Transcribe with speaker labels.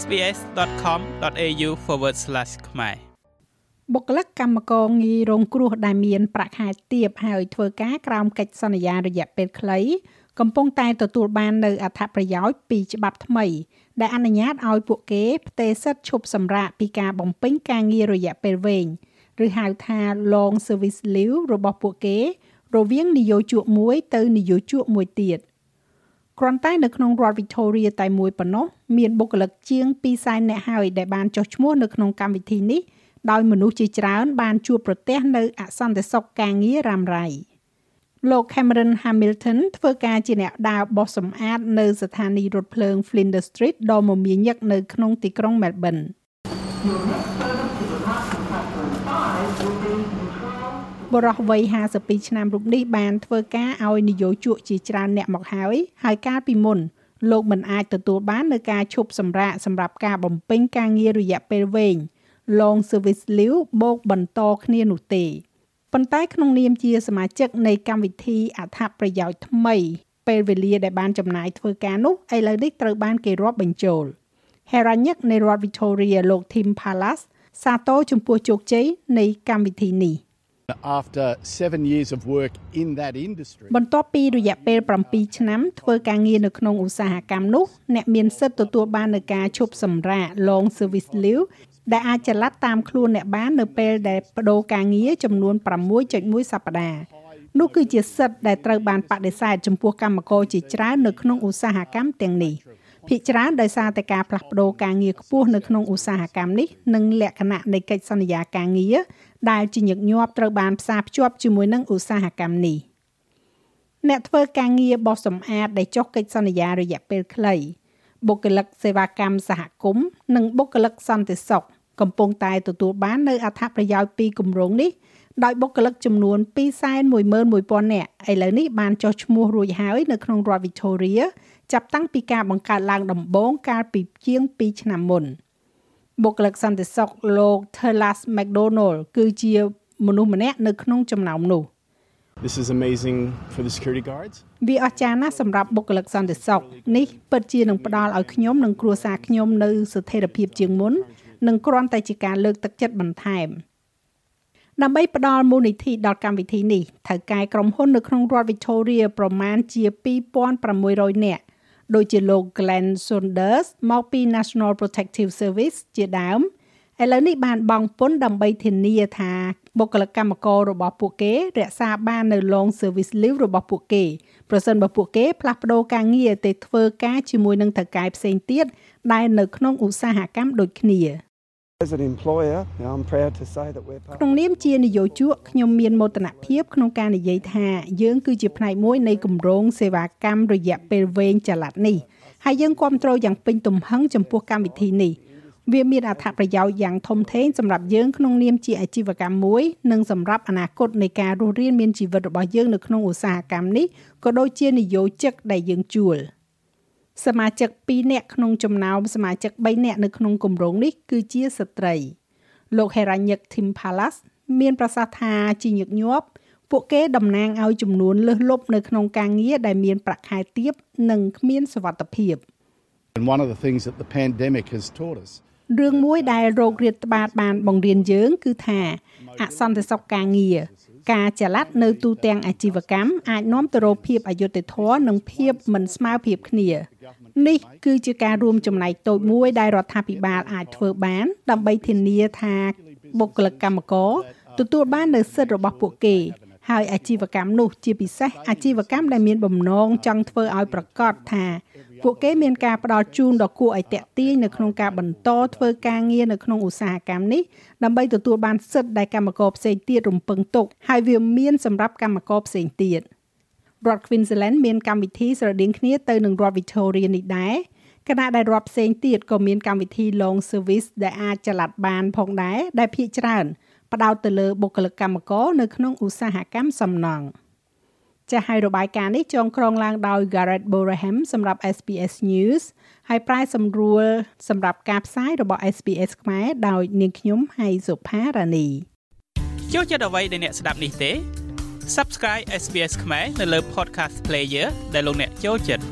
Speaker 1: sbs.com.au/ ខ្មែរ
Speaker 2: បុគ្គលិកកម្មករងាររងគ្រោះដែលមានប្រាក់ខែទាបហើយធ្វើការក្រោមកិច្ចសន្យារយៈពេលខ្លីកំពុងតែទទួលបាននៅអត្ថប្រយោជន៍ពីច្បាប់ថ្មី ដែលអនុញ្ញាតឲ្យពួកគេផ្ទេរសិទ្ធិឈប់សម្រាកពីការបំពេញការងាររយៈពេលវែងឬហៅថា long service leave របស់ពួកគេ រវាងនយោជកមួយទៅនយោជកមួយទៀត គ្រាន់តែនៅក្នុងរដ្ឋ Victoria តែមួយប៉ុណ្ណោះមានបុគ្គលិកជាង200,000នាក់ហើយដែលបានចុះឈ្មោះនៅក្នុងកម្មវិធីនេះដោយមនុស្សជាច្រើនបានជួបប្រទះនៅអសន្តិសុខការងាររ៉ាំរ៉ៃលោក Cameron Hamilton ធ្វើការជាអ្នកដើរបោះសម្អាតនៅស្ថានីយ៍រថភ្លើង Flinders Street ដ៏មមាញឹកនៅក្នុងទីក្រុង Melbourne បរិះវ័យ52ឆ្នាំរូបនេះបានធ្វើការឲ្យនយោជកជាច្រើនអ្នកមកហើយហើយកាលពីមុនលោកមិនអាចទទួលបាននៅការឈប់សម្រាកសម្រាប់ការបំពេញការងាររយៈពេលវែង long service leave បូកបន្តគ្នានោះទេប៉ុន្តែក្នុងនាមជាសមាជិកនៃកម្មវិធីអត្ថប្រយោជន៍ថ្មី ពេលវេលាដែលបានចំណាយធ្វើការនោះឥឡូវនេះត្រូវបានគេរាប់បញ្ចូលហេរ៉ាញឹកនៃរដ្ឋ Victoria លោក Tim Pallas សាទរចំពោះជោគជ័យនៃកម្មវិធីនេះ
Speaker 3: after 7 years of work in that industry
Speaker 2: បន្ទាប់ពីរយៈពេល7ឆ្នាំធ្វើការងារនៅក្នុងឧស្សាហកម្មនោះអ្នកមានសិទ្ធិទទួលបាននូវការឈប់សម្រាក long service leave ដែលអាចចល័តតាមខ្លួនអ្នកបាននៅពេលដែលបដូរការងារចំនួន6.1សប្តាហ៍នោះគឺជាសិទ្ធិដែលត្រូវបានបដិសេធចំពោះកម្មករជាច្រើននៅក្នុងឧស្សាហកម្មទាំងនេះ ភាគច្រើនដោយសារតែការផ្លាស់ប្ដូរការងារខ្ពស់នៅក្នុងឧស្សាហកម្មនេះនិងលក្ខណៈនៃកិច្ចសន្យាការងារដែលជាញឹកញាប់ត្រូវបានផ្សារភ្ជាប់ជាមួយនឹងឧស្សាហកម្មនេះអ្នកធ្វើការងារបោះសម្អាតដែលចុះកិច្ចសន្យារយៈពេលខ្លីបុគ្គលិកសេវាកម្មសហគមន៍និងបុគ្គលិកសន្តិសុខកំពុងតែទទួលបាននៅអត្ថប្រយោជន៍ពីគម្រោងនេះ ដោយបុគ្គលិកចំនួន211,000នាក់ឥឡូវនេះបានចុះឈ្មោះរួចហើយនៅក្នុងរដ្ឋ Victoria ចាប់តាំងពីការបង្កើតឡើងដំបូងកាលពីជាង2ឆ្នាំមុនបុគ្គលិកសន្តិសុខលោក Terlas McDonald គឺជាមនុស្សម្នាក់នៅក្នុងចំណោមនោះ
Speaker 3: This is amazing for the security guards
Speaker 2: វាអស្ចារ្យណាស់សម្រាប់បុគ្គលិកសន្តិសុខនេះពិតជានឹងផ្ដល់ឲ្យខ្ញុំនិងគ្រួសារខ្ញុំនៅស្ថិរភាពជាងមុននិងគ្រាន់តែជាការលើកទឹកចិត្តបន្ថែម ដើម្បីផ្ដល់មូលនិធិដល់កម្មវិធីនេះថៅកែក្រុមហ៊ុននៅក្នុងរដ្ឋ Victoria ប្រមាណជា2600នាក់ដូចជាលោក Glenn Saunders មកពី National Protective Service ជាដើមឥឡូវនេះបានបង់ពន្ធដើម្បីធានាថាបុគ្គលិកកម្មកររបស់ពួកគេ រក្សាបាននៅ long service leave របស់ពួកគេប្រសិនបើពួកគេផ្លាស់ប្ដូរការងារទៅធ្វើការជាមួយនឹងថៅកែផ្សេងទៀតដែលនៅក្នុងឧស្សាហកម្មដូចគ្នា ក្នុងនាមជានយោជកខ្ញុំមានមោទនភាពក្នុងការនិយាយថាយើងគឺជាផ្នែកមួយនៃគម្រោងសេវាកម្មរយៈពេលវែងចល័តនេះហើយយើងគ្រប់គ្រងយ៉ាងពេញទំហឹងចំពោះកម្មវិធីនេះវាមានអត្ថប្រយោជន៍យ៉ាងធំធេងសម្រាប់យើងក្នុងនាមជាអាជីវកម្មមួយនិងសម្រាប់អនាគតនៃការរស់រានមានជីវិតរបស់យើងនៅក្នុងឧស្សាហកម្មនេះក៏ដូចជានយោជកដែលយើងជួល សមាជិក2នាក់ក្នុងចំណោមសមាជិក3នាក់នៅក្នុងគម្រោងនេះគឺជាស្ត្រីលោក Heranyck Tim Palace មានប្រសាសន៍ថាជាញឹកញាប់ពួកគេតំណាងឲ្យចំនួនលើសលប់នៅក្នុងការងារដែលមានប្រាក់ខែទាបនិងគ្មានសុវត្ថិភាព
Speaker 3: And one of the things that the pandemic has taught us
Speaker 2: រឿងមួយដែលโรគរាតត្បាតបានបង្រៀនយើង គឺថាអសន្តិសុខការងារ ការចល័តនៅទូទាំងអាជីវកម្មអាចនាំទៅរកភាពអយុត្តិធម៌និងភាពមិនស្មើភាពគ្នានេះគឺជាការរួមចំណែកតូចមួយដែលរដ្ឋាភិបាលអាចធ្វើបាន ដើម្បីធានាថាបុគ្គលិកកម្មករទទួលបាននូវសិទ្ធិរបស់ពួកគេ ហើយអាជីវកម្មនោះជាពិសេសអាជីវកម្មដែលមានបំណងចង់ធ្វើឲ្យប្រកាសថាពួកគេមានការផ្ដល់ជូនដ៏គួរឲ្យតាក់ទាញនៅក្នុងការបន្តធ្វើការងារនៅក្នុងឧស្សាហកម្មនេះដើម្បីទទួលបានសិទ្ធិដែលកម្មករផ្សេងទៀតរំពឹងទុកហើយវាមានសម្រាប់កម្មករផ្សេងទៀតរដ្ឋ Queensland មានកម្មវិធីស្រដៀងគ្នាទៅនឹងរដ្ឋ Victoria នេះដែរគណៈដែលរដ្ឋផ្សេងទៀតក៏មានកម្មវិធី long service ដែលអាចចល័តបានផងដែរដែលភាគច្រើន ផ្ដោតទៅលើបុគ្គលិកកម្មករនៅក្នុងឧស្សាហកម្មសំណង់ចាស់ហើយរបាយការណ៍នេះចងក្រងឡើងដោយ Garrett Boraham សម្រាប់ SBS News ហើយប្រាយសម្រួលសម្រាប់ការផ្សាយរបស់ SBS ខ្មែរដោយនាងខ្ញុំហៃសុផារ៉ានី
Speaker 1: ចូលចិត្តអ្វីដែលអ្នកស្ដាប់នេះទេ Subscribe SBS ខ្មែរនៅលើ Podcast Player ដែលលោកអ្នកចូលចិត្ត